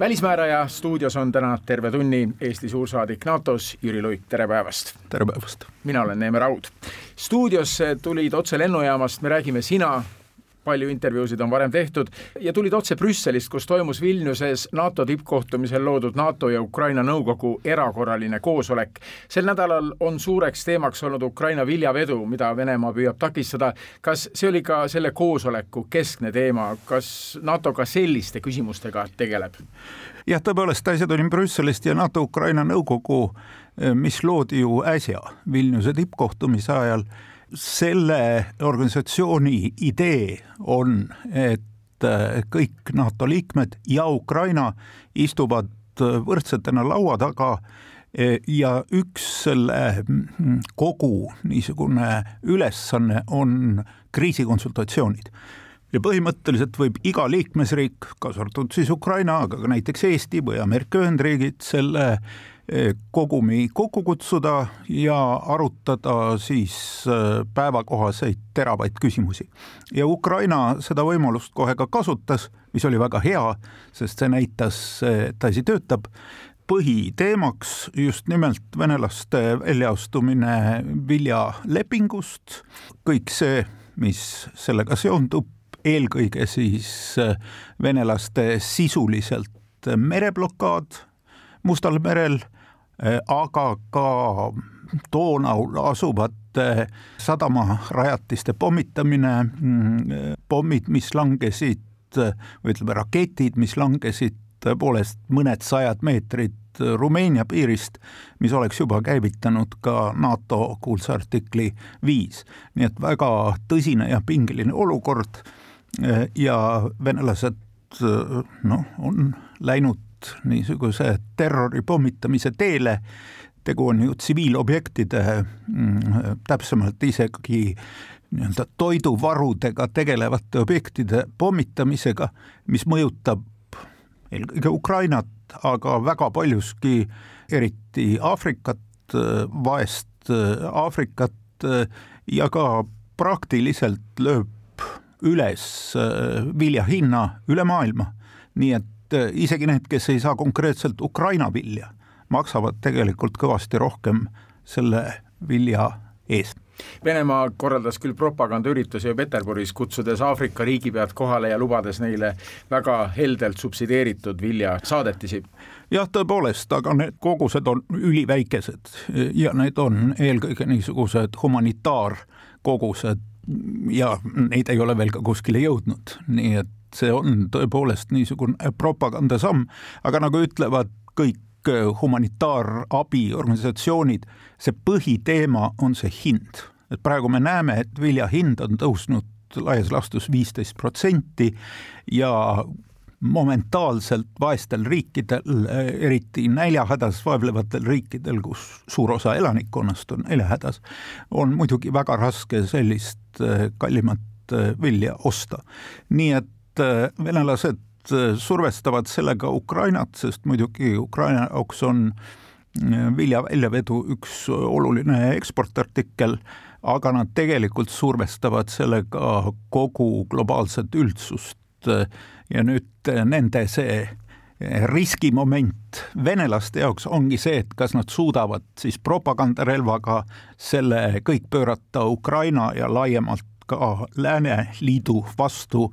välismääraja stuudios on täna terve tunni Eesti suursaadik NATO-s Jüri Luik, tere päevast! tere päevast! mina olen Neeme Raud. stuudiosse tulid otse lennujaamast, me räägime sina, palju intervjuusid on varem tehtud ja tulid otse Brüsselist, kus toimus Vilniuses NATO tippkohtumisel loodud NATO ja Ukraina nõukogu erakorraline koosolek. sel nädalal on suureks teemaks olnud Ukraina viljavedu, mida Venemaa püüab takistada. kas see oli ka selle koosoleku keskne teema, kas NATO ka selliste küsimustega tegeleb? jah, tõepoolest, asjad olid Brüsselist ja NATO-Ukraina nõukogu, mis loodi ju äsja Vilniuse tippkohtumise ajal selle organisatsiooni idee on, et äh, kõik NATO liikmed ja Ukraina istuvad äh, võrdsetena laua taga e, ja üks selle mm, kogu niisugune ülesanne on kriisikonsultatsioonid. Ja põhimõtteliselt võib iga liikmesriik, kaasa arvatud siis Ukraina, aga ka näiteks Eesti või Ameerika Ühendriigid selle kogumi kokku kutsuda ja arutada siis äh, päevakohaseid teravaid küsimusi. ja Ukraina seda võimalust kohe ka kasutas, mis oli väga hea, sest see näitas, et asi töötab põhiteemaks just nimelt venelaste väljaastumine viljalepingust, kõik see, mis sellega seondub, eelkõige siis venelaste sisuliselt mereblokaad Mustal merel aga ka Donaul asuvate sadamarajatiste pommitamine, mm, pommid, mis langesid või ütleme, raketid, mis langesid tõepoolest mõned sajad meetrid Rumeenia piirist, mis oleks juba käivitanud ka NATO kuulsa artikli viis. nii et väga tõsine ja pingeline olukord äh, ja venelased äh, noh, on läinud niisuguse terrori pommitamise teele, tegu on ju tsiviilobjektide, mm, täpsemalt isegi nii-öelda toiduvarudega tegelevate objektide pommitamisega, mis mõjutab eelkõige Ukrainat, aga väga paljuski eriti Aafrikat, vaest Aafrikat ja ka praktiliselt lööb üles vilja hinna üle maailma. nii et et äh, isegi need, kes ei saa konkreetselt Ukraina vilja, maksavad tegelikult kõvasti rohkem selle vilja eest. Venemaa korraldas küll propagandaürituse ju Peterburis, kutsudes Aafrika riigipead kohale ja lubades neile väga heldelt subsideeritud viljasaadetisi. jah, tõepoolest, aga need kogused on üliväikesed ja need on eelkõige niisugused humanitaarkogused ja neid ei ole veel ka kuskile jõudnud, nii et see on tõepoolest niisugune propagandasamm, aga nagu ütlevad kõik äh, humanitaarabiorganisatsioonid, see põhiteema on see hind, et praegu me näeme, et vilja hind on tõusnud laias laastus viisteist protsenti ja momentaalselt vaestel riikidel, eriti näljahädas vaevlevatel riikidel, kus suur osa elanikkonnast on näljahädas, on muidugi väga raske sellist äh, kallimat äh, vilja osta. nii et Äh, venelased äh, survestavad sellega Ukrainat, sest muidugi Ukraina jaoks on äh, vilja väljavedu üks oluline eksportartikkel, aga nad tegelikult survestavad sellega kogu globaalset üldsust. Ja nüüd nende see riskimoment venelaste jaoks ongi see, et kas nad suudavad siis propagandarelvaga selle kõik pöörata Ukraina ja laiemalt ka Lääneliidu vastu,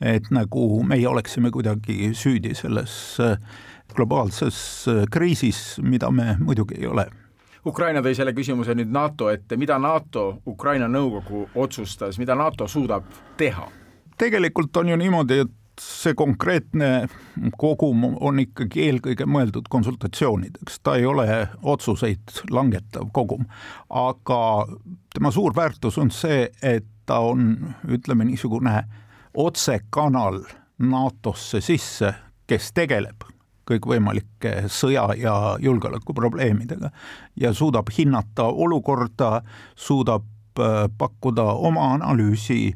et nagu meie oleksime kuidagi süüdi selles äh, globaalses äh, kriisis, mida me muidugi ei ole. Ukraina tõi selle küsimuse nüüd NATO ette, mida NATO Ukraina nõukogu otsustas, mida NATO suudab teha? tegelikult on ju niimoodi, et see konkreetne kogum on ikkagi eelkõige mõeldud konsultatsioonideks, ta ei ole otsuseid langetav kogum, aga tema suur väärtus on see, et ta on, ütleme niisugune otsekanal NATO-sse sisse, kes tegeleb kõikvõimalike sõja- ja julgeolekuprobleemidega ja suudab hinnata olukorda, suudab pakkuda oma analüüsi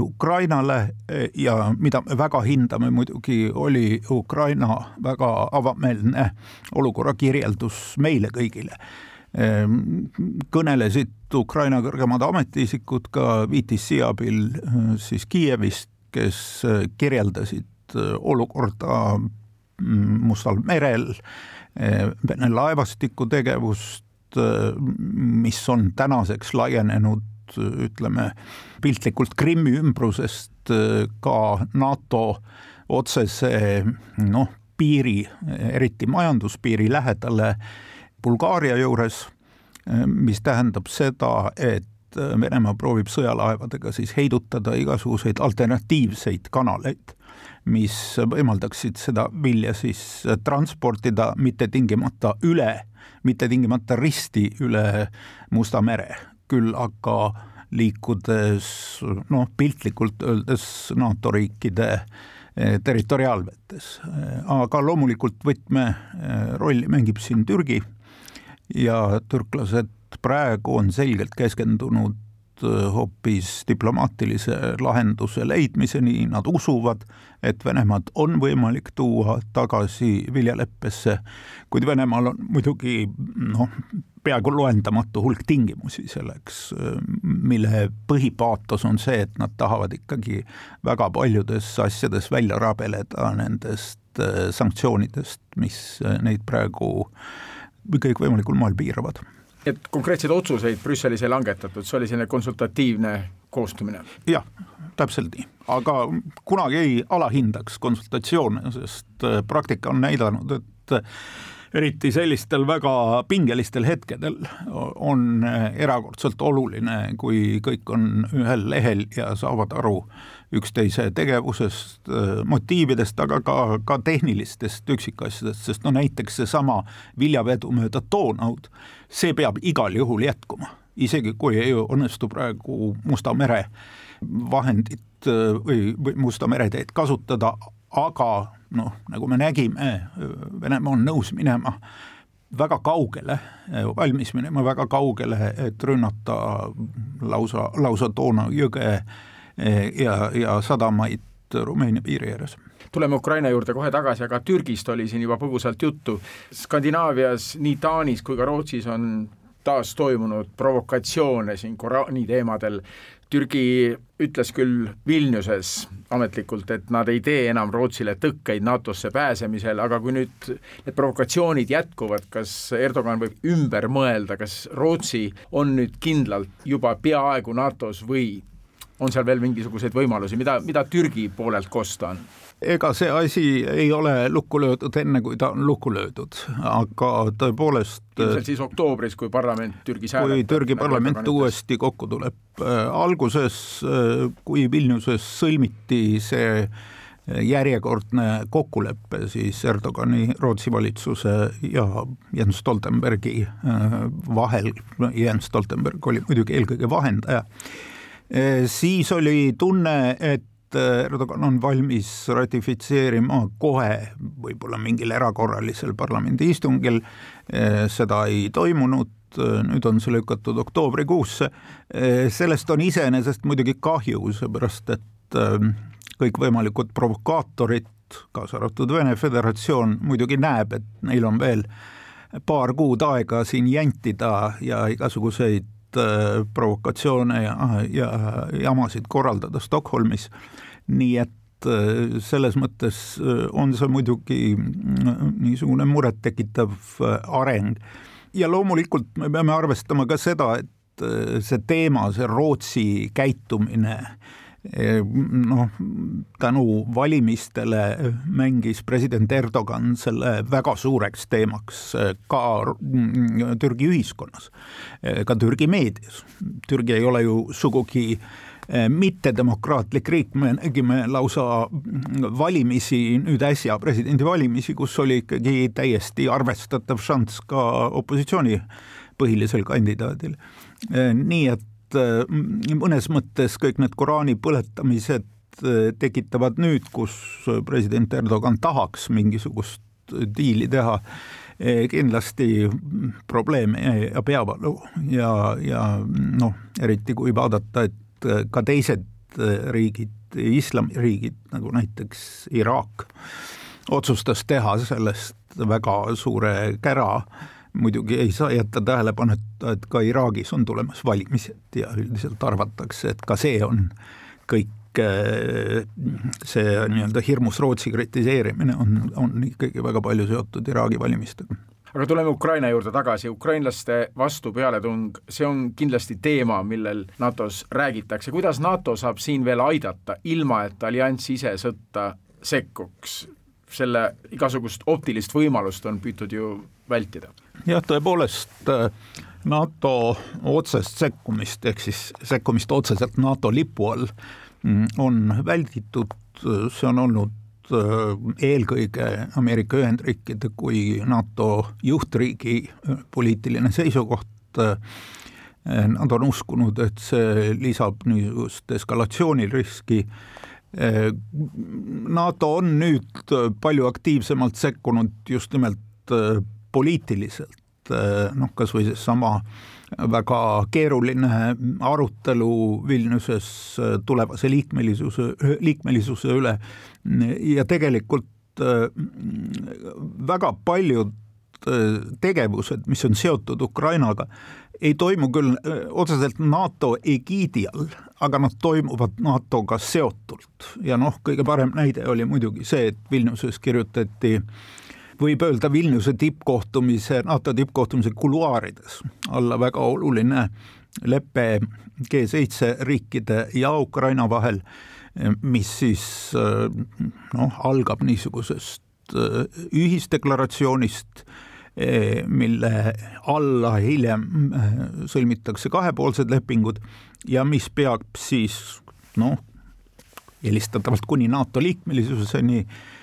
Ukrainale ja mida me väga hindame muidugi, oli Ukraina väga avameelne olukorra kirjeldus meile kõigile kõnelesid Ukraina kõrgemad ametiisikud ka VTC abil siis Kiievist, kes kirjeldasid olukorda mm, Mustal merel, Vene laevastiku tegevust, mis on tänaseks laienenud ütleme piltlikult Krimmi ümbrusest ka NATO otsese noh, piiri, eriti majanduspiiri lähedale Bulgaaria juures, mis tähendab seda, et Venemaa proovib sõjalaevadega siis heidutada igasuguseid alternatiivseid kanaleid, mis võimaldaksid seda vilja siis transportida mitte tingimata üle, mitte tingimata risti üle Musta mere, küll aga liikudes noh, piltlikult öeldes NATO riikide eh, territoriaalvetes. aga loomulikult võtmerolli mängib siin Türgi ja türklased praegu on selgelt keskendunud äh, hoopis diplomaatilise lahenduse leidmiseni, nad usuvad, et Venemaad on võimalik tuua tagasi viljaleppesse, kuid Venemaal on muidugi noh, peaaegu loendamatu hulk tingimusi selleks, äh, mille põhipaatos on see, et nad tahavad ikkagi väga paljudes asjades välja rabeleda nendest äh, sanktsioonidest, mis neid praegu kõikvõimalikul moel piiravad et konkreetseid otsuseid Brüsselis ei langetatud, see oli selline konsultatiivne koostumine? jah, täpselt nii, aga kunagi ei alahindaks konsultatsioone, sest äh, praktika on näidanud, et äh, eriti sellistel väga pingelistel hetkedel on äh, erakordselt oluline, kui kõik on ühel lehel ja saavad aru üksteise tegevusest, motiividest, aga ka, ka tehnilistest üksikasjadest, sest no näiteks seesama viljavedu mööda Donaud see peab igal juhul jätkuma, isegi kui ei õnnestu praegu Musta mere vahendit äh, või, või Musta mere teed kasutada, aga noh, nagu me nägime, Venemaa on nõus minema väga kaugele, valmis minema väga kaugele, et rünnata lausa, lausa Doona jõge äh, ja, ja sadamaid Rumeenia piiri ääres tuleme Ukraina juurde kohe tagasi, aga Türgist oli siin juba põgusalt juttu. Skandinaavias, nii Taanis kui ka Rootsis on taas toimunud provokatsioone siin Koraani teemadel. Türgi ütles küll Vilniuses ametlikult, et nad ei tee enam Rootsile tõkkeid NATO-sse pääsemisel, aga kui nüüd need provokatsioonid jätkuvad, kas Erdogan võib ümber mõelda, kas Rootsi on nüüd kindlalt juba peaaegu NATO-s või on seal veel mingisuguseid võimalusi, mida, mida Türgi poolelt kosta on? ega see asi ei ole lukku löödud enne, kui ta on lukku löödud, aga tõepoolest ilmselt siis oktoobris, kui parlament Türgis hääletab. kui Türgi parlament uuesti kokku tuleb. Äh, alguses, äh, kui Vilniuses sõlmiti see äh, järjekordne kokkulepe siis Erdogani Rootsi valitsuse ja Jens Stoltenbergi vahel, Jens Stoltenberg oli muidugi eelkõige vahendaja, siis oli tunne, et Erdogan on valmis ratifitseerima kohe, võib-olla mingil erakorralisel parlamendiistungil, seda ei toimunud, nüüd on see lükatud oktoobrikuusse. sellest on iseenesest muidugi kahju, seepärast et ähm, kõikvõimalikud provokaatorid, kaasa arvatud Vene Föderatsioon, muidugi näeb, et neil on veel paar kuud aega siin jantida ja igasuguseid äh, provokatsioone ja, ja jamasid korraldada Stockholmis nii et äh, selles mõttes äh, on see muidugi mm, niisugune murettekitav äh, areng. ja loomulikult me peame arvestama ka seda, et see teema, see Rootsi käitumine noh, tänu valimistele mängis president Erdogan selle väga suureks teemaks ka mm, Türgi ühiskonnas, ka Türgi meedias. Türgi ei ole ju sugugi Eh, mittedemokraatlik riik, me nägime lausa valimisi nüüd äsja, presidendivalimisi, kus oli ikkagi täiesti arvestatav šanss ka opositsiooni põhilisel kandidaadil. Eh, nii et eh, mõnes mõttes kõik need Koraani põletamised tekitavad nüüd, kus president Erdogan tahaks mingisugust diili teha, kindlasti probleeme ja peavalu. Ja, ja noh, eriti kui vaadata, et ka teised riigid, islamiriigid nagu näiteks Iraak, otsustas teha sellest väga suure kära muidugi ei saa jätta tähelepanuta, et ka Iraagis on tulemas valimised ja üldiselt arvatakse, et ka see on kõik eh, see nii-öelda hirmus Rootsi kritiseerimine on, on ikkagi väga palju seotud Iraagi valimistega. Aga tuleme Ukraina juurde tagasi, ukrainlaste vastupealetung, see on kindlasti teema, millel NATO-s räägitakse, kuidas NATO saab siin veel aidata, ilma et allianss ise sõtta sekkuks? selle igasugust optilist võimalust on püütud ju vältida jah, tõepoolest äh, NATO otsest sekkumist ehk siis sekkumist otseselt NATO lipu all mm, on välditud, see on olnud äh, eelkõige Ameerika Ühendriikide kui NATO juhtriigi äh, poliitiline seisukoht. Nad on uskunud, et see lisab niisugust eskalatsiooniriski. NATO on nüüd palju aktiivsemalt sekkunud just nimelt poliitiliselt, eh, noh, kas või seesama väga keeruline arutelu Vilniuses eh, tulevase liikmelisuse, liikmelisuse üle. Ja tegelikult eh, väga paljud tegevused, mis on seotud Ukrainaga, ei toimu küll otseselt NATO egiidi all, aga nad toimuvad NATO-ga seotult. Ja noh, kõige parem näide oli muidugi see, et Vilniuses kirjutati äh, võib öelda Vilniuse tippkohtumise, NATO tippkohtumise kuluaarides. Olla väga oluline lepe G7 riikide ja Ukraina vahel, mis siis noh, algab niisugusest äh, ühisdeklaratsioonist, mille alla hiljem äh, sõlmitakse kahepoolsed lepingud ja mis peab siis noh, eelistatavalt kuni NATO liikmelisuseni Eh,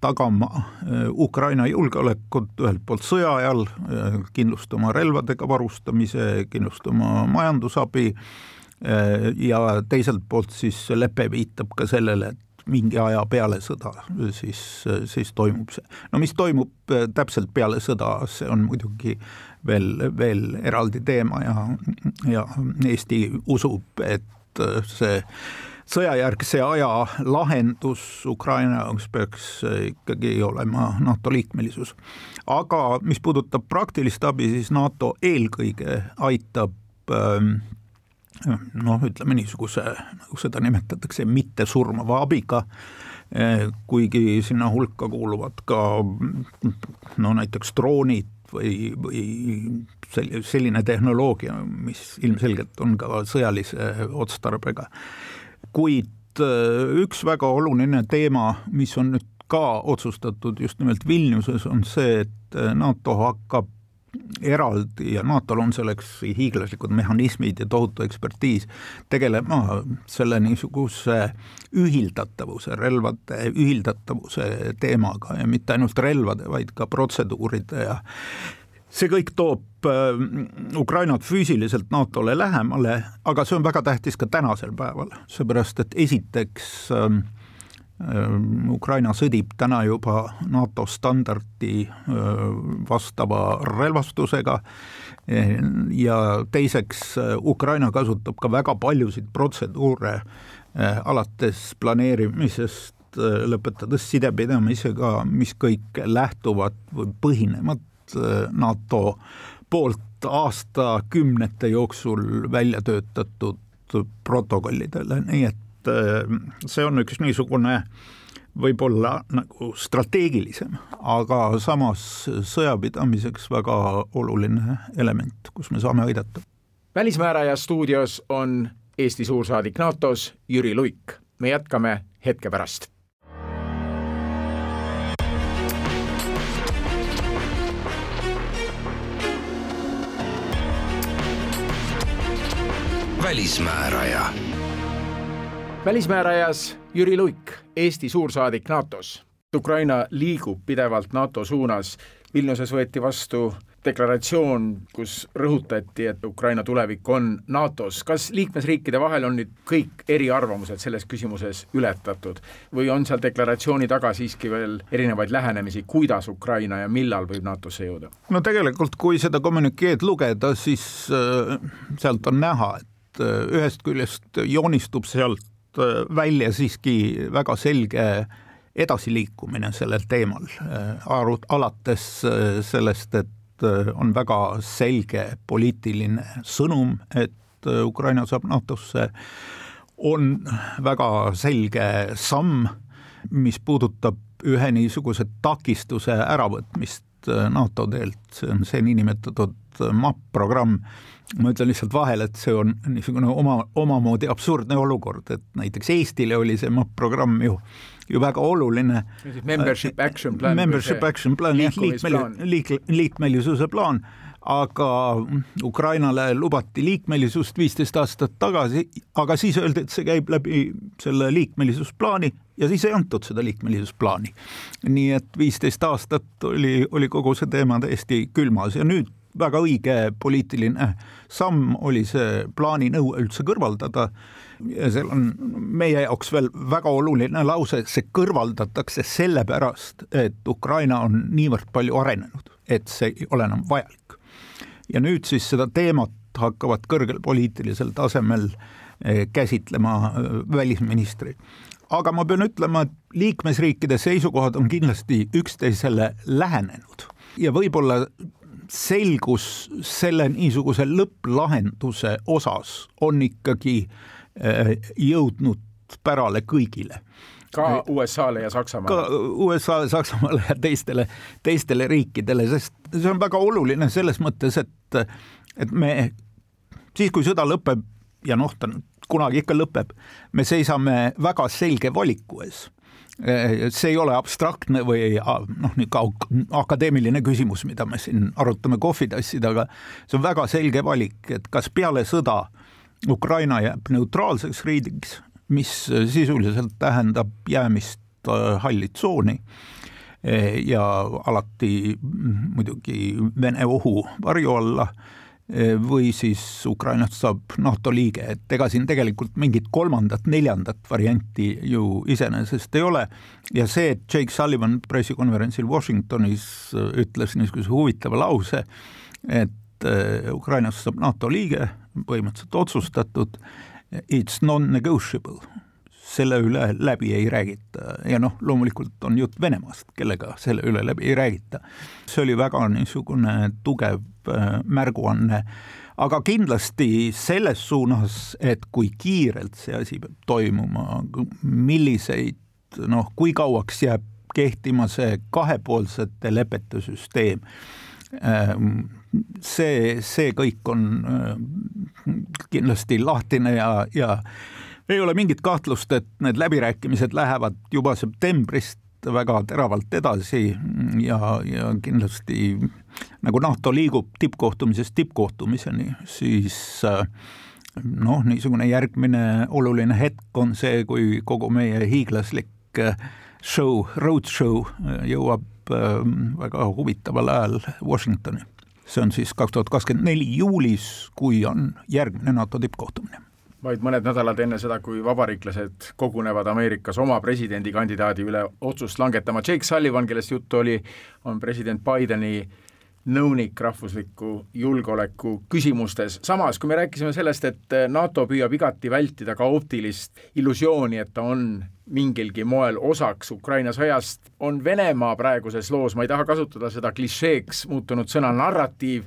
tagama eh, Ukraina julgeolekut ühelt poolt sõja ajal, eh, kindlustama relvadega varustamise, kindlustama majandusabi ja teiselt poolt siis see lepe viitab ka sellele, et mingi aja peale sõda siis, siis toimub see. no mis toimub täpselt peale sõda, see on muidugi veel, veel eraldi teema ja, ja Eesti usub, et see sõjajärgse aja lahendus Ukraina jaoks peaks ikkagi olema NATO liikmelisus. aga mis puudutab praktilist abi, siis NATO eelkõige aitab ähm, noh, ütleme niisuguse, nagu seda nimetatakse, mittesurmava abiga, äh, kuigi sinna hulka kuuluvad ka no näiteks droonid või, või selline tehnoloogia, mis ilmselgelt on ka sõjalise otstarbega kuid äh, üks väga oluline teema, mis on nüüd ka otsustatud just nimelt Vilniuses, on see, et äh, NATO hakkab eraldi ja NATO-l on selleks hiiglaslikud mehhanismid ja tohutu ekspertiis, tegelema selle niisuguse ühildatavuse, relvade ühildatavuse teemaga ja mitte ainult relvade, vaid ka protseduuride ja see kõik toob äh, Ukrainat füüsiliselt NATO-le lähemale, aga see on väga tähtis ka tänasel päeval, seepärast et esiteks ähm, ähm, Ukraina sõdib täna juba NATO standardi äh, vastava relvastusega ja teiseks äh, Ukraina kasutab ka väga paljusid protseduure alates planeerimisest lõpetades sidepidamisega, mis kõik lähtuvad või põhinevad Äh, NATO poolt aastakümnete jooksul välja töötatud protokollidele, nii et äh, see on üks niisugune võib-olla nagu strateegilisem, aga samas sõjapidamiseks väga oluline element, kus me saame aidata. välismääraja stuudios on Eesti suursaadik NATO-s Jüri Luik. me jätkame hetke pärast välismääraja. välismäärajas Jüri Luik, Eesti suursaadik NATO-s. Ukraina liigub pidevalt NATO suunas. Vilniuses võeti vastu deklaratsioon, kus rõhutati, et Ukraina tulevik on NATO-s, kas liikmesriikide vahel on nüüd kõik eriarvamused selles küsimuses ületatud või on seal deklaratsiooni taga siiski veel erinevaid lähenemisi, kuidas Ukraina ja millal võib NATO-sse jõuda? no tegelikult, kui seda kommunikeed lugeda, siis äh, sealt on näha, et ühest küljest joonistub sealt äh, välja siiski väga selge edasiliikumine sellel teemal, alates sellest, et on väga selge poliitiline sõnum, et Ukraina saab NATO-sse, on väga selge samm, mis puudutab ühe niisuguse takistuse äravõtmist NATO teelt, see on see niinimetatud MAP-programm, ma ütlen lihtsalt vahele, et see on niisugune oma, omamoodi absurdne olukord, et näiteks Eestile oli see MAP-programm ju ju väga oluline. Membership action plan. Membership action plan, jah, liikmel-, liik-, liikmelisuse plaan, aga Ukrainale lubati liikmelisust viisteist aastat tagasi, aga siis öeldi, et see käib läbi selle liikmelisuusplaani ja siis ei antud seda liikmelisuusplaani. nii et viisteist aastat oli, oli kogu see teema täiesti külmas ja nüüd väga õige poliitiline samm oli see plaaninõue üldse kõrvaldada. ja seal on meie jaoks veel väga oluline lause, see kõrvaldatakse sellepärast, et Ukraina on niivõrd palju arenenud, et see ei ole enam vajalik. ja nüüd siis seda teemat hakkavad kõrgel poliitilisel tasemel eh, käsitlema eh, välisministrid aga ma pean ütlema, et liikmesriikide seisukohad on kindlasti üksteisele lähenenud ja võib-olla selgus selle niisuguse lõpplahenduse osas on ikkagi äh, jõudnud pärale kõigile ka USA-le ja Saksamaale? ka USA-le, Saksamaale ja teistele, teistele riikidele, sest see on väga oluline selles mõttes, et, et me siis, kui sõda lõpeb ja noh, ta kunagi ikka lõpeb, me seisame väga selge valiku ees see ei ole abstraktne või noh, niisugune akadeemiline küsimus, mida me siin arutame kohvitassidega, see on väga selge valik, et kas peale sõda Ukraina jääb neutraalseks riigiks, mis sisuliselt tähendab jäämist äh, halli tsooni eh, ja alati muidugi Vene ohu varju alla Eh, või siis Ukrainast saab NATO liige, et ega siin tegelikult mingit kolmandat, neljandat varianti ju iseenesest ei ole. ja see, et Jake Sullivan pressikonverentsil Washingtonis eh, ütles niisuguse huvitava lause, et eh, Ukrainast saab NATO liige, põhimõtteliselt otsustatud, it's non-negotiable selle üle läbi ei räägita ja noh, loomulikult on jutt Venemaast, kellega selle üle läbi ei räägita. see oli väga niisugune tugev äh, märguanne, aga kindlasti selles suunas, et kui kiirelt see asi peab toimuma, milliseid noh, kui kauaks jääb kehtima see kahepoolsete lepete süsteem, ähm, see, see kõik on äh, kindlasti lahtine ja, ja ei ole mingit kahtlust, et need läbirääkimised lähevad juba septembrist väga teravalt edasi ja, ja kindlasti nagu NATO liigub tippkohtumisest tippkohtumiseni, siis noh, niisugune järgmine oluline hetk on see, kui kogu meie hiiglaslik show, road show jõuab väga huvitaval ajal Washingtoni. see on siis kaks tuhat kakskümmend neli juulis, kui on järgmine NATO tippkohtumine vaid mõned nädalad enne seda, kui vabariiklased kogunevad Ameerikas oma presidendikandidaadi üle otsust langetama. Jake Sullivan, kellest juttu oli, on president Bideni nõunik rahvusliku julgeoleku küsimustes. samas, kui me rääkisime sellest, et NATO püüab igati vältida kaootilist illusiooni, et ta on mingilgi moel osaks Ukraina sõjast, on Venemaa praeguses loos, ma ei taha kasutada seda klišeeks muutunud sõna narratiiv,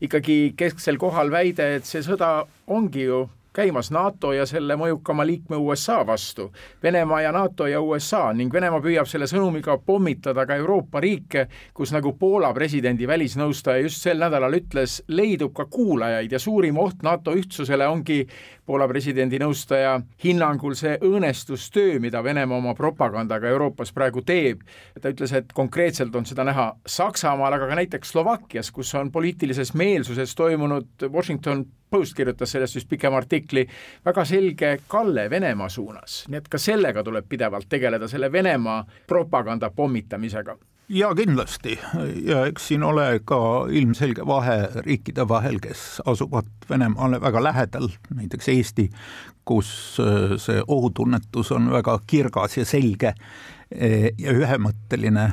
ikkagi kesksel kohal väide, et see sõda ongi ju käimas NATO ja selle mõjukama liikme USA vastu. Venemaa ja NATO ja USA ning Venemaa püüab selle sõnumiga pommitada ka Euroopa riike, kus nagu Poola presidendi välisnõustaja just sel nädalal ütles, leidub ka kuulajaid ja suurim oht NATO ühtsusele ongi Poola presidendi nõustaja hinnangul see õõnestustöö, mida Venemaa oma propagandaga Euroopas praegu teeb. ta ütles, et konkreetselt on seda näha Saksamaal, aga ka näiteks Slovakkias, kus on poliitilises meelsuses toimunud Washington Post kirjutas sellest just pikema artikli, väga selge kalle Venemaa suunas, nii et ka sellega tuleb pidevalt tegeleda, selle Venemaa propaganda pommitamisega ja kindlasti. Ja eks siin ole ka ilmselge vahe riikide vahel, kes asuvad Venemaale väga lähedal, näiteks Eesti, kus äh, see ohutunnetus on väga kirgas ja selge äh, ja ühemõtteline.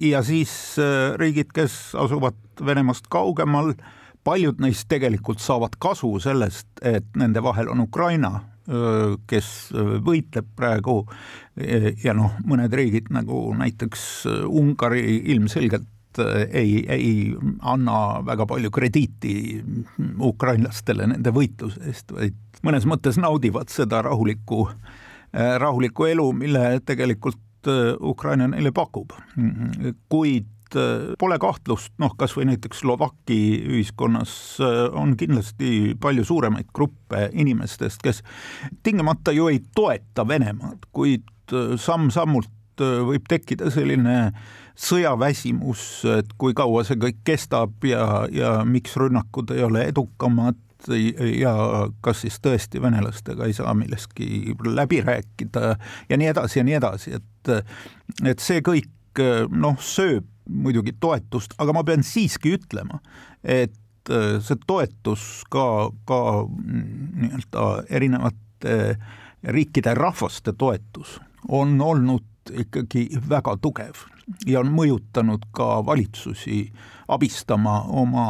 Ja siis äh, riigid, kes asuvad Venemaast kaugemal, paljud neist tegelikult saavad kasu sellest, et nende vahel on Ukraina kes võitleb praegu ja noh, mõned riigid nagu näiteks Ungari ilmselgelt ei, ei anna väga palju krediiti ukrainlastele nende võitluse eest, vaid mõnes mõttes naudivad seda rahulikku, rahulikku elu, mille tegelikult Ukraina neile pakub. kuid Äh, pole kahtlust, noh, kas või näiteks Slovaki ühiskonnas äh, on kindlasti palju suuremaid gruppe inimestest, kes tingimata ju ei toeta Venemaad, kuid äh, samm-sammult võib tekkida selline sõjaväsimus, et kui kaua see kõik kestab ja, ja miks rünnakud ei ole edukamad ja kas siis tõesti venelastega ei saa millestki läbi rääkida ja nii edasi ja nii edasi, et et see kõik noh, sööb muidugi toetust, aga ma pean siiski ütlema, et äh, see toetus ka, ka nii-öelda erinevate riikide rahvaste toetus on olnud ikkagi väga tugev ja on mõjutanud ka valitsusi abistama oma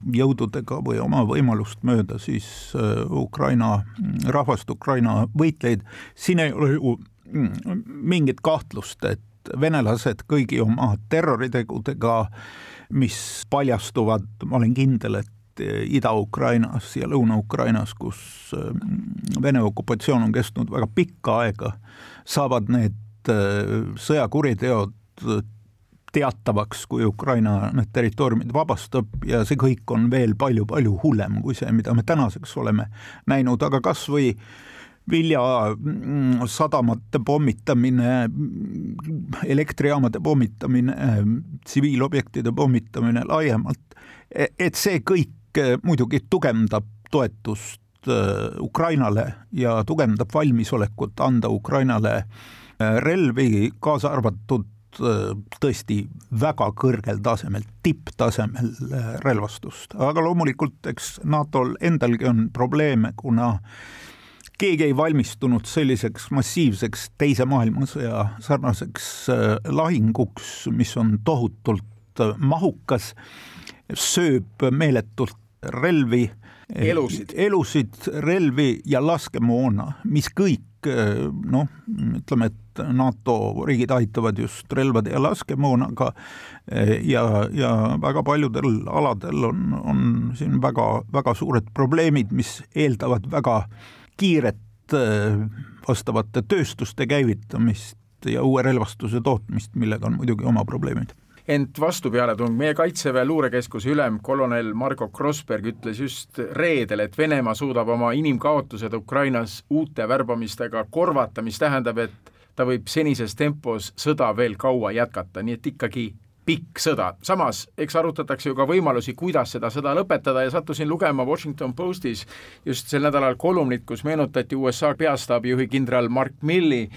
jõududega või oma võimalust mööda siis äh, Ukraina rahvast, Ukraina võitleid, siin ei ole ju mm, mingit kahtlust, et venelased kõigi oma terroritegudega, mis paljastuvad, ma olen kindel, et Ida-Ukrainas ja Lõuna-Ukrainas, kus mm, Vene okupatsioon on kestnud väga pikka aega, saavad need äh, sõjakuriteod teatavaks, kui Ukraina need territooriumid vabastab ja see kõik on veel palju-palju hullem kui see, mida me tänaseks oleme näinud, aga kas või äh, viljasadamate mm, pommitamine, elektrijaamade pommitamine, tsiviilobjektide pommitamine laiemalt, e-, et see kõik e, muidugi tugevdab toetust e, Ukrainale ja tugevdab valmisolekut anda Ukrainale relvi, kaasa arvatud tõesti väga kõrgel tasemel, tipptasemel relvastust, aga loomulikult eks NATO-l endalgi on probleeme, kuna keegi ei valmistunud selliseks massiivseks teise maailmasõja sarnaseks äh, lahinguks, mis on tohutult äh, mahukas, sööb meeletult relvi, elusid, elusid, relvi ja laskemoona, mis kõik äh, noh, ütleme, et NATO riigid aitavad just relvade ja laskemoonaga ja, ja väga paljudel aladel on, on siin väga, väga suured probleemid, mis eeldavad väga kiiret äh, vastavate tööstuste käivitamist ja uue relvastuse tootmist, millega on muidugi oma probleemid. Ent vastupealetung, meie Kaitseväe luurekeskuse ülem kolonel Margo Krossberg ütles just reedel, et Venemaa suudab oma inimkaotused Ukrainas uute värbamistega korvata, mis tähendab, et ta võib senises tempos sõda veel kaua jätkata, nii et ikkagi pikk sõda. samas, eks arutatakse ju ka võimalusi, kuidas seda sõda lõpetada ja sattusin lugema Washington Postis just sel nädalal kolumnit, kus meenutati USA peastaabijuhi kindral Mark Milli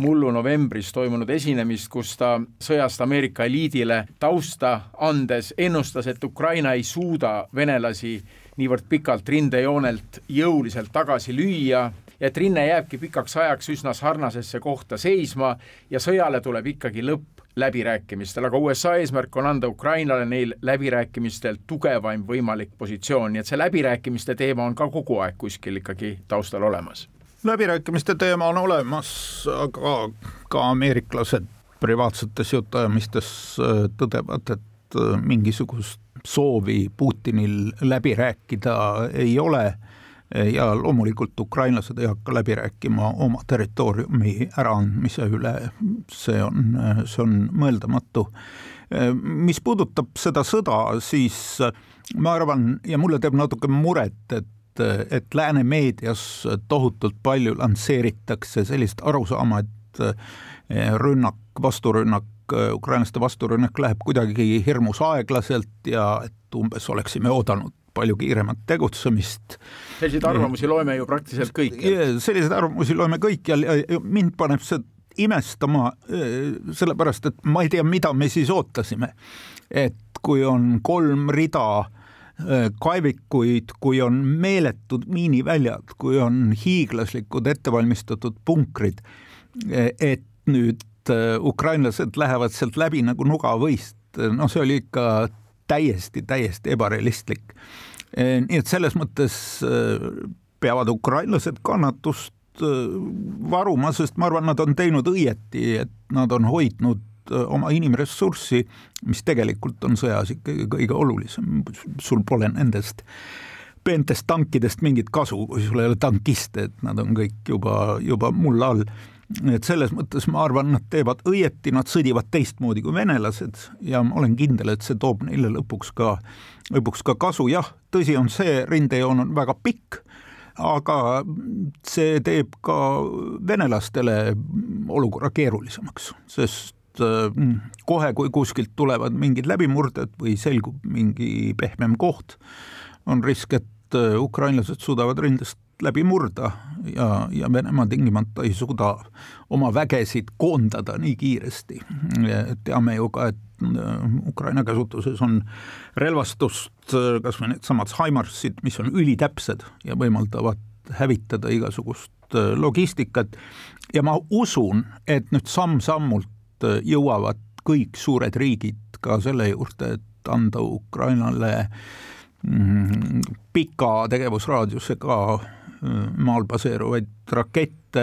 mullu novembris toimunud esinemist, kus ta sõjast Ameerika eliidile tausta andes ennustas, et Ukraina ei suuda venelasi niivõrd pikalt rindejoonelt jõuliselt tagasi lüüa ja et rinne jääbki pikaks ajaks üsna sarnasesse kohta seisma ja sõjale tuleb ikkagi lõpp läbirääkimistel, aga USA eesmärk on anda Ukrainale neil läbirääkimistel tugevaim võimalik positsioon, nii et see läbirääkimiste teema on ka kogu aeg kuskil ikkagi taustal olemas. läbirääkimiste teema on olemas, aga ka ameeriklased privaatsetes jutuajamistes äh, tõdevad, et äh, mingisugust soovi Putinil läbi rääkida ei ole ja loomulikult ukrainlased ei hakka läbi rääkima oma territooriumi äraandmise üle, see on, see on mõeldamatu. mis puudutab seda sõda, siis ma arvan ja mulle teeb natuke muret, et, et lääne meedias tohutult palju lansseeritakse sellist arusaama, et rünnak, vasturünnak, ukrainlaste vasturünnak läheb kuidagi hirmus aeglaselt ja et umbes oleksime oodanud palju kiiremat tegutsemist. selliseid arvamusi loeme ju praktiliselt kõikjal. selliseid arvamusi loeme kõikjal ja mind paneb see imestama, sellepärast et ma ei tea, mida me siis ootasime. et kui on kolm rida kaevikuid, kui on meeletud miiniväljad, kui on hiiglaslikud ettevalmistatud punkrid, et nüüd ukrainlased lähevad sealt läbi nagu nugavõist, noh, see oli ikka täiesti, täiesti ebarealistlik. nii et selles mõttes peavad ukrainlased kannatust varuma, sest ma arvan, nad on teinud õieti, et nad on hoidnud oma inimressurssi, mis tegelikult on sõjas ikkagi kõige olulisem, sul pole nendest peentest tankidest mingit kasu, kui sul ei ole tankiste, et nad on kõik juba, juba mulla all. Et selles mõttes ma arvan, nad teevad õieti, nad sõdivad teistmoodi kui venelased ja ma olen kindel, et see toob neile lõpuks ka, lõpuks ka kasu, jah, tõsi on see, rindejoon on väga pikk aga see teeb ka venelastele olukorra keerulisemaks, sest äh, kohe, kui kuskilt tulevad mingid läbimurded või selgub mingi pehmem koht, on risk, et äh, ukrainlased suudavad rindest läbi murda ja, ja Venemaa tingimata ei suuda oma vägesid koondada nii kiiresti. teame ju ka, et äh, Ukraina käsutuses on relvastust, äh, kas või needsamad Himarsid, mis on ülitäpsed ja võimaldavad hävitada igasugust äh, logistikat ja ma usun, et nüüd samm-sammult jõuavad kõik suured riigid ka selle juurde, et anda Ukrainale mm, pika tegevusraadiusega maal baseeruvaid rakette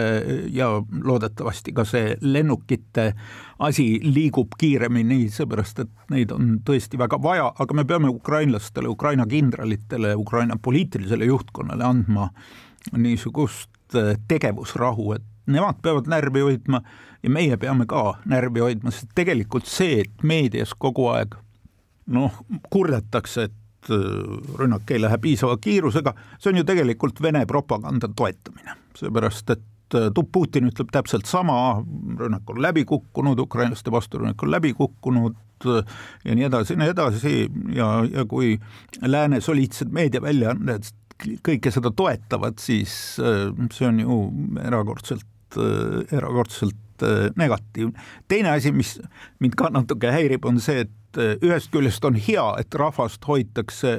ja loodetavasti ka see lennukite asi liigub kiiremini, seepärast et neid on tõesti väga vaja, aga me peame ukrainlastele, Ukraina kindralitele, Ukraina poliitilisele juhtkonnale andma niisugust äh, tegevusrahu, et nemad peavad närvi hoidma ja meie peame ka närvi hoidma, sest tegelikult see, et meedias kogu aeg noh, kurdetakse, et rünnak ei lähe piisava kiirusega, see on ju tegelikult Vene propaganda toetamine, seepärast et äh, Putin ütleb täpselt sama, rünnak on läbi kukkunud, ukrainlaste vasturünnak on läbi kukkunud äh, ja nii edasi ja nii edasi ja, ja kui lääne soliidsed meediaväljaanded kõike seda toetavad, siis see on ju erakordselt, erakordselt negatiivne. teine asi, mis mind ka natuke häirib, on see, et eh, ühest küljest on hea, et rahvast hoitakse,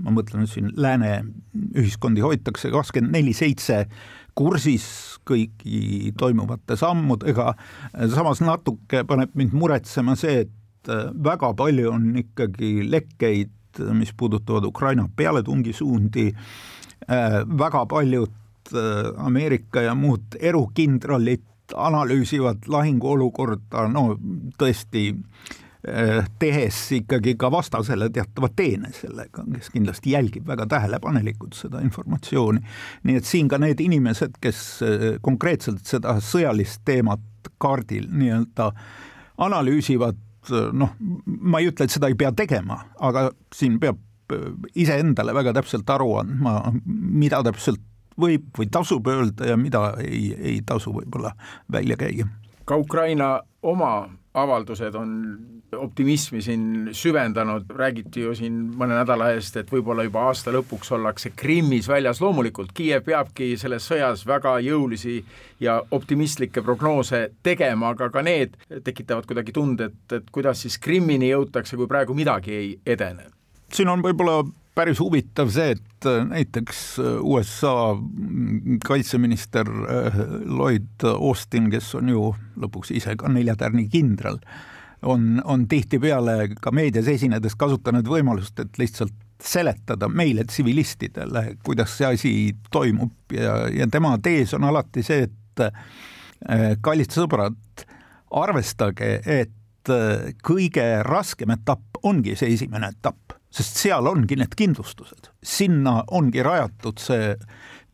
ma mõtlen siin lääne ühiskondi hoitakse kakskümmend neli seitse kursis kõigi toimuvate sammudega, samas natuke paneb mind muretsema see, et eh, väga palju on ikkagi lekkeid, mis puudutavad Ukraina pealetungisuundi, väga paljud Ameerika ja muud erukindralid analüüsivad lahinguolukorda, no tõesti Äh, tehes ikkagi ka vastasele teatava teene sellega, kes kindlasti jälgib väga tähelepanelikult seda informatsiooni. nii et siin ka need inimesed, kes äh, konkreetselt seda sõjalist teemat kaardil nii-öelda analüüsivad, äh, noh, ma ei ütle, et seda ei pea tegema, aga siin peab iseendale väga täpselt aru andma, mida täpselt võib või tasub öelda ja mida ei, ei tasu võib-olla välja käia. ka Ukraina oma avaldused on optimismi siin süvendanud, räägiti ju siin mõne nädala eest, et võib-olla juba aasta lõpuks ollakse Krimmis väljas, loomulikult Kiiev peabki selles sõjas väga jõulisi ja optimistlikke prognoose tegema, aga ka need tekitavad kuidagi tunde, et, et kuidas siis Krimmini jõutakse, kui praegu midagi ei edene. siin on võib-olla päris huvitav see, et äh, näiteks äh, USA kaitseminister äh, Lloyd Austin, kes on ju lõpuks ise ka neljatärni kindral, on, on tihtipeale ka meedias esinedes kasutanud võimalust, et lihtsalt seletada meile tsivilistidele, kuidas see asi toimub. Ja, ja tema tees on alati see, et kallid sõbrad, arvestage, et kõige raskem etapp ongi see esimene etapp sest seal ongi need kindlustused, sinna ongi rajatud see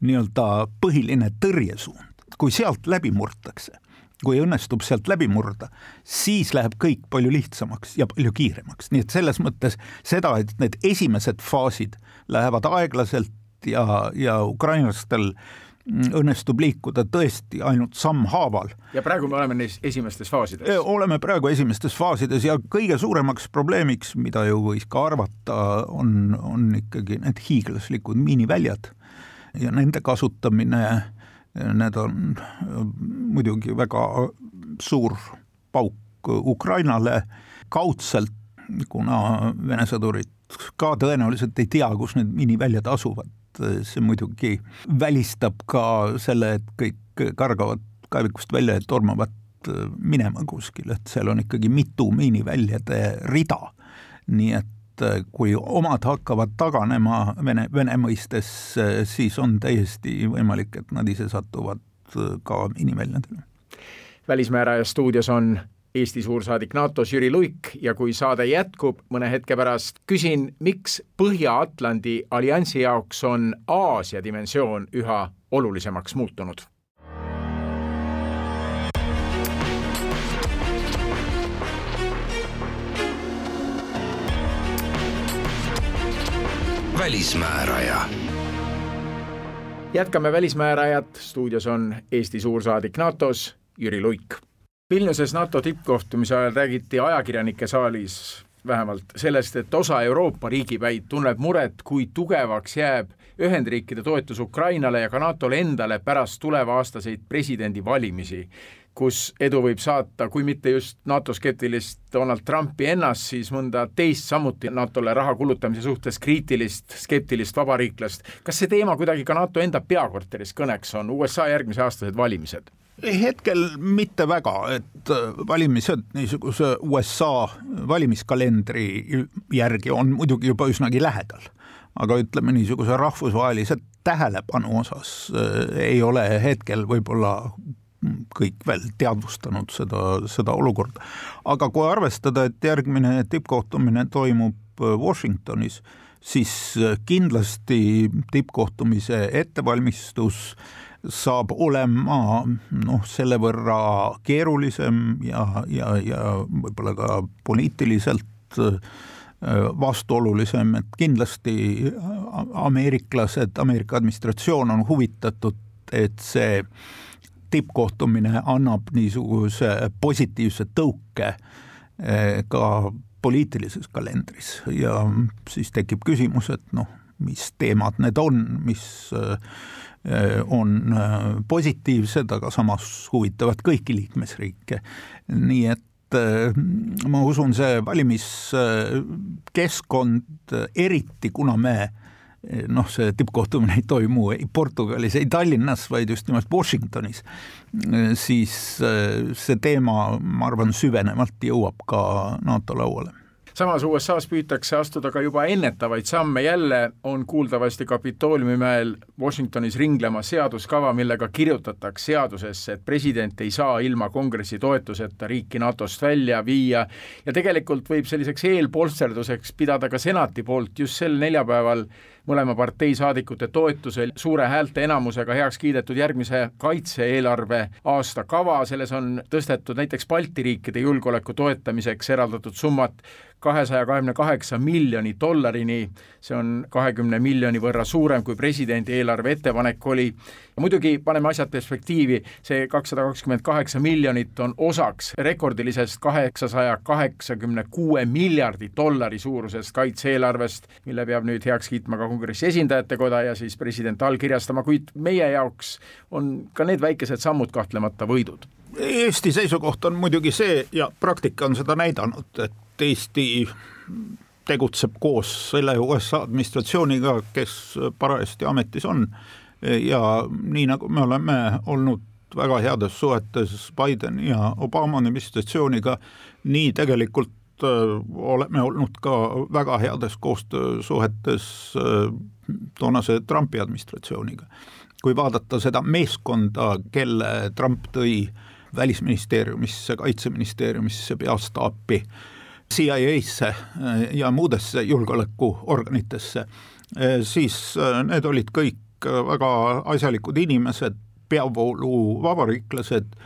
nii-öelda põhiline tõrjesuund, kui sealt läbi murtakse, kui õnnestub sealt läbi murda, siis läheb kõik palju lihtsamaks ja palju kiiremaks, nii et selles mõttes seda, et need esimesed faasid lähevad aeglaselt ja, ja ukrainlastel äh, õnnestub liikuda tõesti ainult sammhaaval. ja praegu me oleme neis esimestes faasides? oleme praegu esimestes faasides ja kõige suuremaks probleemiks, mida ju võis ka arvata, on, on ikkagi need hiiglaslikud miiniväljad ja nende kasutamine, need on muidugi väga suur pauk Ukrainale kaudselt, kuna Vene sõdurid ka tõenäoliselt ei tea, kus need miiniväljad asuvad, see muidugi välistab ka selle, et kõik kargavad kaevikust välja ja tormavad minema kuskile, et seal on ikkagi mitu miiniväljade rida. nii et kui omad hakkavad taganema Vene, Vene mõistes, siis on täiesti võimalik, et nad ise satuvad ka miiniväljadele. välismääraja stuudios on Eesti suursaadik NATO-s Jüri Luik ja kui saade jätkub mõne hetke pärast, küsin, miks Põhja-Atlandi alliansi jaoks on Aasia dimensioon üha olulisemaks muutunud välismääraja. jätkame Välismäärajat, stuudios on Eesti suursaadik NATO-s Jüri Luik. Vilniuses NATO tippkohtumise ajal räägiti ajakirjanike saalis vähemalt sellest, et osa Euroopa riigipäid tunneb muret, kui tugevaks jääb Ühendriikide toetus Ukrainale ja ka NATO-le endale pärast tuleva-aastaseid presidendivalimisi kus edu võib saata, kui mitte just NATO skeptilist Donald Trumpi ennast, siis mõnda teist samuti NATO-le raha kulutamise suhtes kriitilist, skeptilist vabariiklast. kas see teema kuidagi ka NATO enda peakorteris kõneks on, USA järgmise aastased valimised? Hetkel mitte väga, et valimised niisuguse USA valimiskalendri järgi on muidugi juba üsnagi lähedal, aga ütleme niisuguse rahvusvahelise tähelepanu osas äh, ei ole hetkel võib-olla kõik veel teadvustanud seda, seda olukorda. aga kui arvestada, et järgmine tippkohtumine toimub äh, Washingtonis, siis äh, kindlasti tippkohtumise ettevalmistus saab olema noh, selle võrra keerulisem ja, ja, ja võib-olla ka poliitiliselt äh, vastuolulisem, et kindlasti ameeriklased, Ameerika administratsioon on huvitatud, et see tippkohtumine annab niisuguse positiivse tõuke eh, ka poliitilises kalendris. Ja siis tekib küsimus, et noh, mis teemad need on, mis eh, on eh, positiivsed, aga samas huvitavad kõiki liikmesriike. nii et ma usun, see valimiskeskkond, eriti kuna me noh, see tippkohtumine ei toimu ei Portugalis, ei Tallinnas, vaid just nimelt Washingtonis, siis äh, see teema, ma arvan, süvenevalt jõuab ka NATO lauale samas USA-s püütakse astuda ka juba ennetavaid samme, jälle on kuuldavasti Kapitooliumi mäel Washingtonis ringlema seaduskava, millega kirjutatakse seadusesse, et president ei saa ilma kongressi toetuseta riiki NATO-st välja viia. Ja tegelikult võib selliseks eelpolsterduseks pidada ka senati poolt just sel neljapäeval mõlema partei saadikute toetusel suure häälteenamusega heaks kiidetud järgmise kaitse-eelarve aastakava, selles on tõstetud näiteks Balti riikide julgeoleku toetamiseks eraldatud summat kahesaja kahekümne kaheksa miljoni dollarini, see on kahekümne miljoni võrra suurem, kui presidendi eelarve ettepanek oli. muidugi paneme asjad perspektiivi, see kakssada kakskümmend kaheksa miljonit on osaks rekordilisest kaheksasaja kaheksakümne kuue miljardi dollari suurusest kaitse-eelarvest, mille peab nüüd heaks kiitma ka kongressi esindajate koda ja siis president allkirjastama, kuid meie jaoks on ka need väikesed sammud kahtlemata võidud. Eesti seisukoht on muidugi see ja praktika on seda näidanud, et Eesti tegutseb koos selle USA administratsiooniga, kes parajasti ametis on ja nii nagu me oleme olnud väga heades suhetes Bideni ja Obama administratsiooniga, nii tegelikult äh, oleme olnud ka väga heades koostöösuhetes äh, toonase Trumpi administratsiooniga. kui vaadata seda meeskonda, kelle Trump tõi välisministeeriumisse, kaitseministeeriumisse, peastaapi CIA-sse äh, ja muudesse julgeolekuorganitesse, äh, siis äh, need olid kõik väga asjalikud inimesed, peavooluvabariiklased,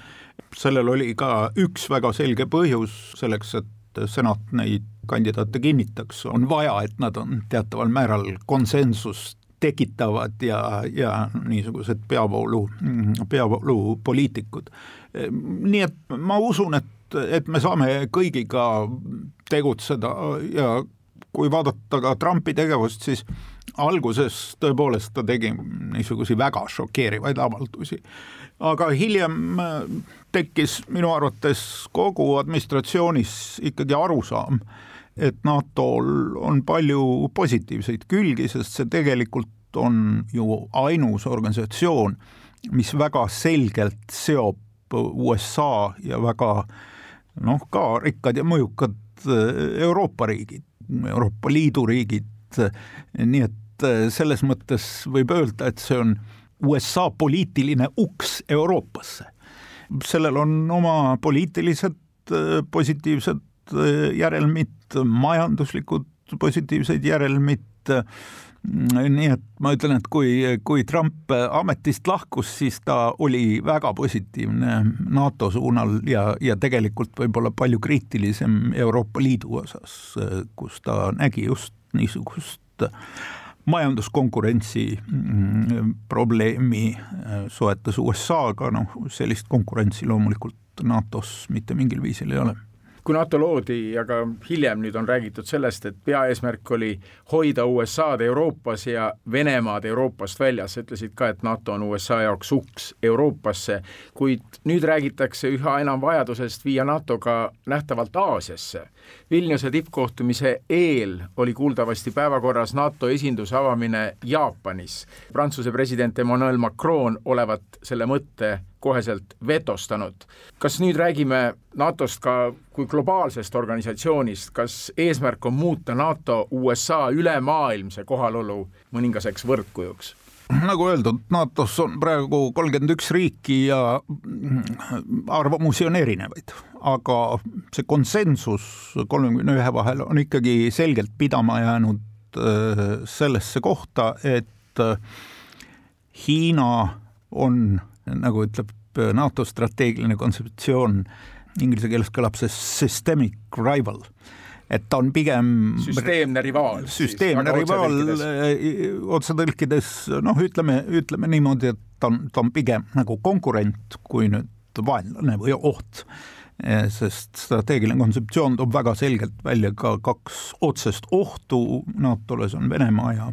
sellel oli ka üks väga selge põhjus selleks, et senat neid kandidaate kinnitaks, on vaja, et nad on teataval määral konsensust tekitavad ja, ja niisugused peavoolu, peavoolupoliitikud. nii et ma usun, et et me saame kõigiga tegutseda ja kui vaadata ka Trumpi tegevust, siis alguses tõepoolest ta tegi niisuguseid väga šokeerivaid avaldusi, aga hiljem äh, tekkis minu arvates kogu administratsioonis ikkagi arusaam, et NATO-l on palju positiivseid külgi, sest see tegelikult on ju ainus organisatsioon, mis väga selgelt seob USA ja väga noh, ka rikkad ja mõjukad äh, Euroopa riigid, Euroopa Liidu riigid, nii et äh, selles mõttes võib öelda, et see on USA poliitiline uks Euroopasse. sellel on oma poliitilised äh, positiivsed järelmid, majanduslikud positiivsed järelmid, nii et ma ütlen, et kui, kui Trump ametist lahkus, siis ta oli väga positiivne NATO suunal ja, ja tegelikult võib-olla palju kriitilisem Euroopa Liidu osas, kus ta nägi just niisugust majanduskonkurentsi mm, probleemi suhetes USA-ga, noh sellist konkurentsi loomulikult NATO-s mitte mingil viisil ei ole kui NATO loodi ja ka hiljem nüüd on räägitud sellest, et peaeesmärk oli hoida USA-d Euroopas ja Venemaad Euroopast väljas, ütlesid ka, et NATO on USA jaoks uks Euroopasse, kuid nüüd räägitakse üha enam vajadusest viia NATO ka nähtavalt Aasiasse. Vilniuse tippkohtumise eel oli kuuldavasti päevakorras NATO esinduse avamine Jaapanis. Prantsuse president Emmanuel Macron olevat selle mõtte koheselt vetostanud. kas nüüd räägime NATO-st ka kui globaalsest organisatsioonist, kas eesmärk on muuta NATO USA ülemaailmse kohalolu mõningaseks võrdkujuks? nagu öeldud, NATO-s on praegu kolmkümmend üks riiki ja arvamusi on erinevaid, aga see konsensus kolmekümne ühe vahel on ikkagi selgelt pidama jäänud äh, sellesse kohta, et äh, Hiina on nagu ütleb äh, NATO strateegiline kontseptsioon, inglise keeles kõlab see systemic rival, et ta on pigem süsteemne rivaal. süsteemne rivaal otse tõlkides, noh, ütleme, ütleme niimoodi, et ta on, ta on pigem nagu konkurent kui nüüd vaenlane või oht sest strateegiline kontseptsioon toob väga selgelt välja ka kaks otsest ohtu. NATO-le, see on Venemaa ja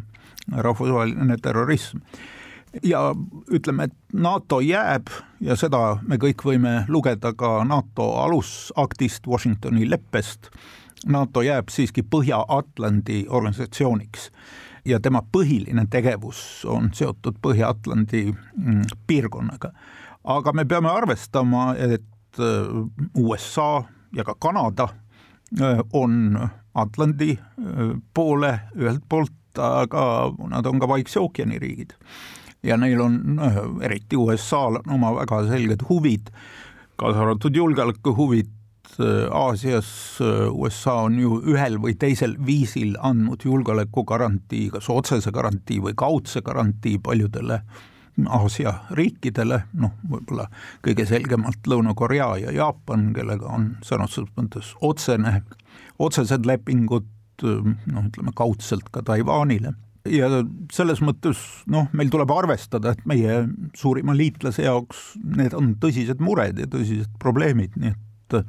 rahvusvaheline terrorism. Ja ütleme, et NATO jääb ja seda me kõik võime lugeda ka NATO alusaktist, Washingtoni leppest, NATO jääb siiski Põhja-Atlandi organisatsiooniks ja tema põhiline tegevus on seotud Põhja-Atlandi mm, piirkonnaga. aga me peame arvestama, et USA ja ka Kanada äh, on Atlandi äh, poole ühelt poolt, aga nad on ka Vaikse ookeani riigid. Ja neil on eriti USA-l on oma väga selged huvid, kaasa arvatud julgeolekuhuvid äh, Aasias, äh, USA on ju ühel või teisel viisil andnud julgeolekugarantii, kas otsese garantii või kaudse garantii paljudele Aasia riikidele, noh, võib-olla kõige selgemalt Lõuna-Korea ja Jaapan, kellega on sõna otseses mõttes otsene, otsesed lepingud, noh, ütleme kaudselt ka Taiwanile. Ja selles mõttes noh, meil tuleb arvestada, et meie suurima liitlase jaoks need on tõsised mured ja tõsised probleemid, nii et äh,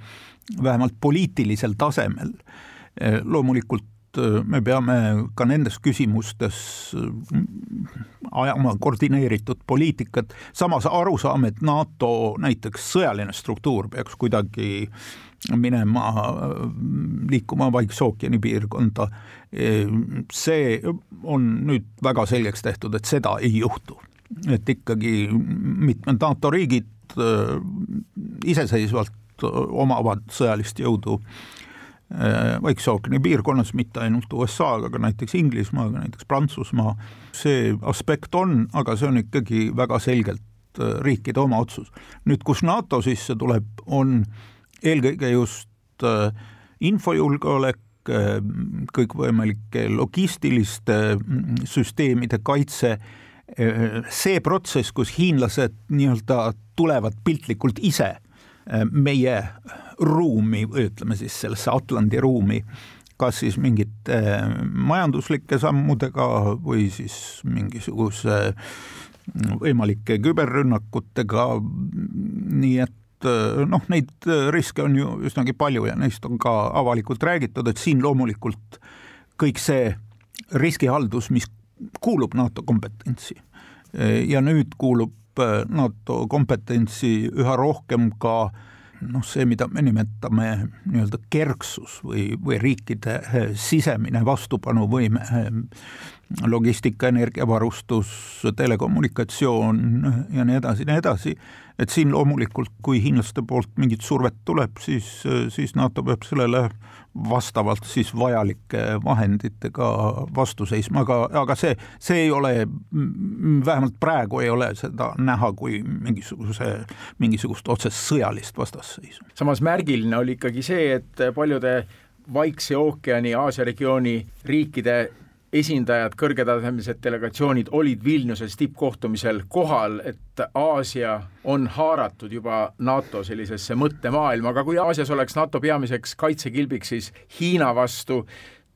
vähemalt poliitilisel tasemel äh, loomulikult äh, me peame ka nendes küsimustes ajama koordineeritud poliitikat, samas aru saame, et NATO näiteks sõjaline struktuur peaks kuidagi äh, minema, liikuma Vaikse ookeani piirkonda. see on nüüd väga selgeks tehtud, et seda ei juhtu. et ikkagi mitmed NATO riigid äh, iseseisvalt omavad sõjalist jõudu äh, Vaikse ookeani piirkonnas, mitte ainult USA-ga, aga näiteks Inglismaaga, näiteks Prantsusmaa, see aspekt on, aga see on ikkagi väga selgelt äh, riikide oma otsus. nüüd, kus NATO sisse tuleb, on äh, eelkõige just äh, infojulgeolek, äh, kõikvõimalike logistiliste mm, süsteemide kaitse, äh, see protsess, kus hiinlased nii-öelda tulevad piltlikult ise meie ruumi ütleme siis sellesse Atlandi ruumi, kas siis mingite majanduslike sammudega või siis mingisuguse võimalike küberrünnakutega, nii et Äh, noh, neid äh, riske on ju üsnagi palju ja neist on ka avalikult räägitud, et siin loomulikult kõik see riskihaldus, mis kuulub NATO kompetentsi ja nüüd kuulub NATO kompetentsi üha rohkem ka noh, see, mida me nimetame nii-öelda kerksus või, või riikide sisemine vastupanuvõime logistika, energiavarustus, telekommunikatsioon ja nii edasi, nii edasi, et siin loomulikult, kui hiinlaste poolt mingit survet tuleb, siis, siis NATO peab sellele vastavalt siis vajalike vahenditega vastu seisma, aga, aga see, see ei ole, vähemalt praegu ei ole seda näha kui mingisuguse, mingisugust otsest sõjalist vastasseisu. samas märgiline oli ikkagi see, et paljude Vaikse ookeani Aasia regiooni riikide esindajad, kõrgetasemelised delegatsioonid olid Vilniuses tippkohtumisel kohal, et Aasia on haaratud juba NATO sellisesse mõttemaailma, aga kui Aasias oleks NATO peamiseks kaitsekilbiks siis Hiina vastu,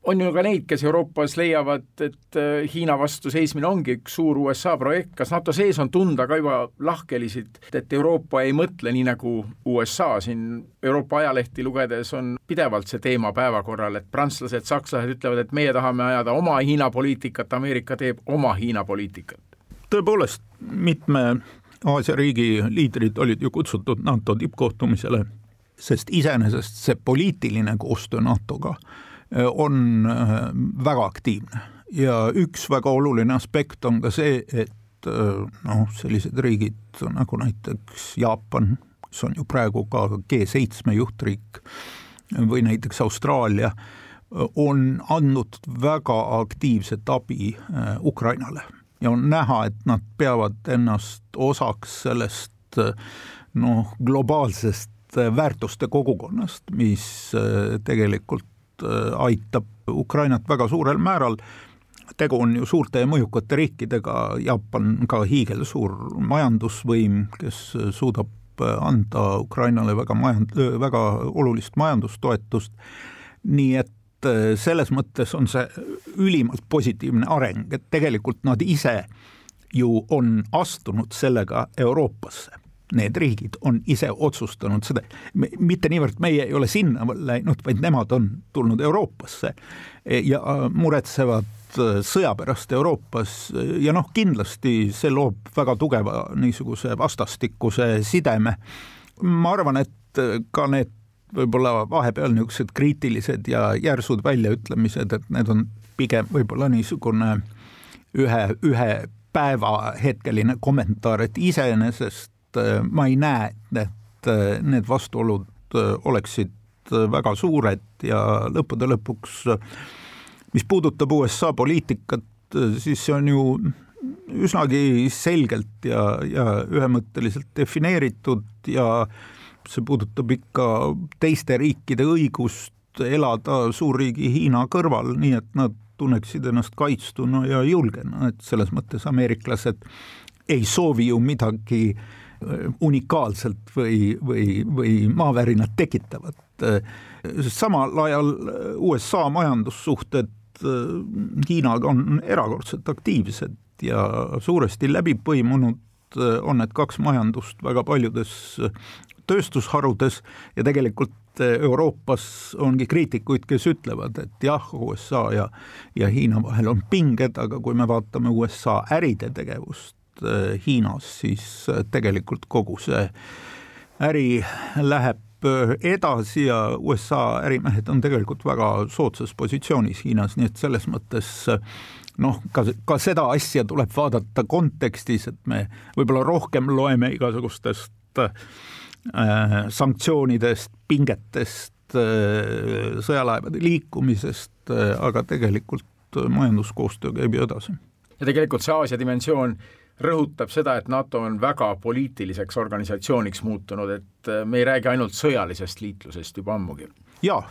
on ju ka neid, kes Euroopas leiavad, et äh, Hiina vastu seismine ongi üks suur USA projekt, kas NATO sees on tunda ka juba lahkhelisid, et Euroopa ei mõtle nii nagu USA, siin Euroopa ajalehti lugedes on pidevalt see teema päevakorral, et prantslased, sakslased ütlevad, et meie tahame ajada oma Hiina poliitikat, Ameerika teeb oma Hiina poliitikat. tõepoolest, mitme Aasia riigi liidrid olid ju kutsutud NATO tippkohtumisele, sest iseenesest see poliitiline koostöö NATO-ga on äh, väga aktiivne. Ja üks väga oluline aspekt on ka see, et äh, noh, sellised riigid nagu näiteks Jaapan, kes on ju praegu ka G7 juhtriik, või näiteks Austraalia, on andnud väga aktiivset abi äh, Ukrainale. Ja on näha, et nad peavad ennast osaks sellest noh, globaalsest väärtuste kogukonnast, mis tegelikult Äh, aitab Ukrainat väga suurel määral, tegu on ju suurte ja mõjukate riikidega, Jaapan ka hiigelsuur majandusvõim, kes suudab äh, anda Ukrainale väga majand-, väga olulist majandustoetust, nii et äh, selles mõttes on see ülimalt positiivne areng, et tegelikult nad ise ju on astunud sellega Euroopasse need riigid on ise otsustanud seda, mitte niivõrd meie ei ole sinna läinud, vaid nemad on tulnud Euroopasse ja muretsevad sõja pärast Euroopas ja noh, kindlasti see loob väga tugeva niisuguse vastastikuse sideme. ma arvan, et ka need võib-olla vahepeal niisugused kriitilised ja järsud väljaütlemised, et need on pigem võib-olla niisugune ühe, ühe päeva hetkeline kommentaar, et iseenesest Äh, ma ei näe, et äh, need vastuolud äh, oleksid väga suured ja lõppude lõpuks, mis puudutab USA poliitikat, siis see on ju üsnagi selgelt ja, ja ühemõtteliselt defineeritud ja see puudutab ikka teiste riikide õigust elada suurriigi Hiina kõrval, nii et nad tunneksid ennast kaitstuna ja julgena, et selles mõttes ameeriklased ei soovi ju midagi äh, unikaalselt või, või, või maavärinat tekitavat. samal ajal USA majandussuhted Hiinaga on erakordselt aktiivsed ja suuresti läbi põimunud on need kaks majandust väga paljudes tööstusharudes ja tegelikult Euroopas ongi kriitikuid, kes ütlevad, et jah, USA ja, ja Hiina vahel on pinged, aga kui me vaatame USA äride tegevust, Hiinas, siis äh, tegelikult kogu see äri läheb äh, edasi ja USA ärimehed on tegelikult väga soodsas positsioonis Hiinas, nii et selles mõttes noh, ka, ka seda asja tuleb vaadata kontekstis, et me võib-olla rohkem loeme igasugustest äh, sanktsioonidest, pingetest äh,, sõjalaevade liikumisest äh,, aga tegelikult majanduskoostöö käib ju edasi. ja tegelikult see Aasia dimensioon rõhutab seda, et NATO on väga poliitiliseks organisatsiooniks muutunud, et äh, me ei räägi ainult sõjalisest liitlusest juba ammugi. jaa,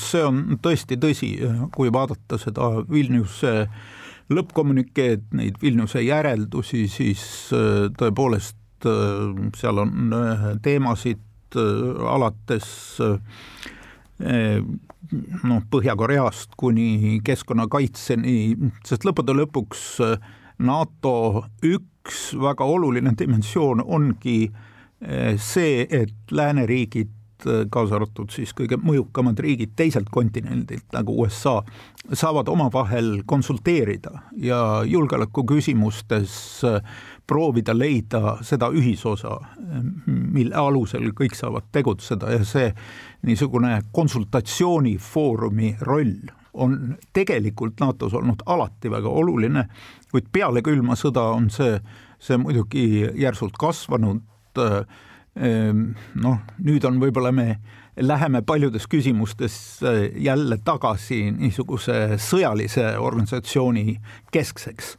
see on tõesti tõsi, kui vaadata seda Vilniuse lõppkommunikeed, neid Vilniuse järeldusi, siis äh, tõepoolest äh, seal on teemasid alates noh, Põhja-Koreast kuni keskkonnakaitseni, sest lõppude lõpuks äh, NATO üks väga oluline dimensioon ongi eh, see, et lääneriigid kaasa arvatud siis kõige mõjukamad riigid teiselt kontinendilt nagu USA, saavad omavahel konsulteerida ja julgeoleku küsimustes proovida leida seda ühisosa, mille alusel kõik saavad tegutseda ja see niisugune konsultatsioonifoorumi roll on tegelikult NATO-s olnud alati väga oluline, kuid peale külma sõda on see, see muidugi järsult kasvanud, noh, nüüd on võib-olla me läheme paljudes küsimustes jälle tagasi niisuguse sõjalise organisatsiooni keskseks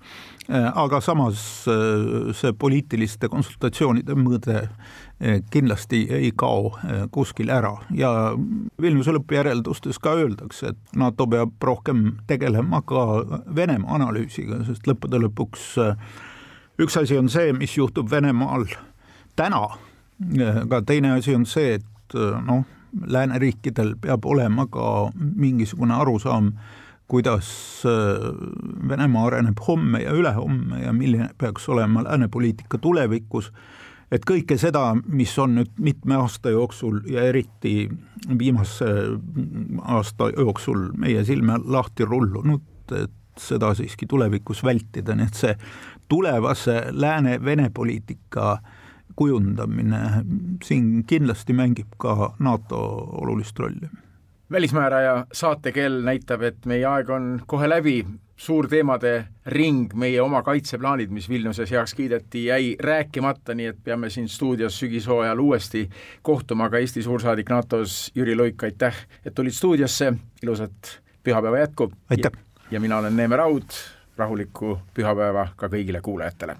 aga samas äh, see poliitiliste konsultatsioonide mõõde äh, kindlasti ei kao kuskile ära. Ja Vilniuse lõppjäreldustes ka öeldakse, et NATO peab rohkem tegelema ka Venemaa analüüsiga, sest lõppude lõpuks üks asi on see, mis juhtub Venemaal täna, aga teine asi on see, et noh, lääneriikidel peab olema ka mingisugune arusaam kuidas äh, Venemaa areneb homme ja ülehomme ja milline peaks olema lääne poliitika tulevikus, et kõike seda, mis on nüüd mitme aasta jooksul ja eriti viimase aasta jooksul meie silme lahti rullunud, et seda siiski tulevikus vältida, nii et see tulevase lääne-Vene poliitika kujundamine siin kindlasti mängib ka NATO olulist rolli välismääraja saatekell näitab, et meie aeg on kohe läbi, suur teemade ring, meie oma kaitseplaanid, mis Vilniuses heaks kiideti, jäi rääkimata, nii et peame siin stuudios sügishooajal uuesti kohtuma, aga Eesti suursaadik NATO-s Jüri Luik, aitäh, et tulid stuudiosse, ilusat pühapäeva jätku! aitäh! ja mina olen Neeme Raud, rahulikku pühapäeva ka kõigile kuulajatele!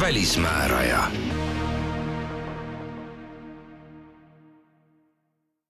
Välismääraja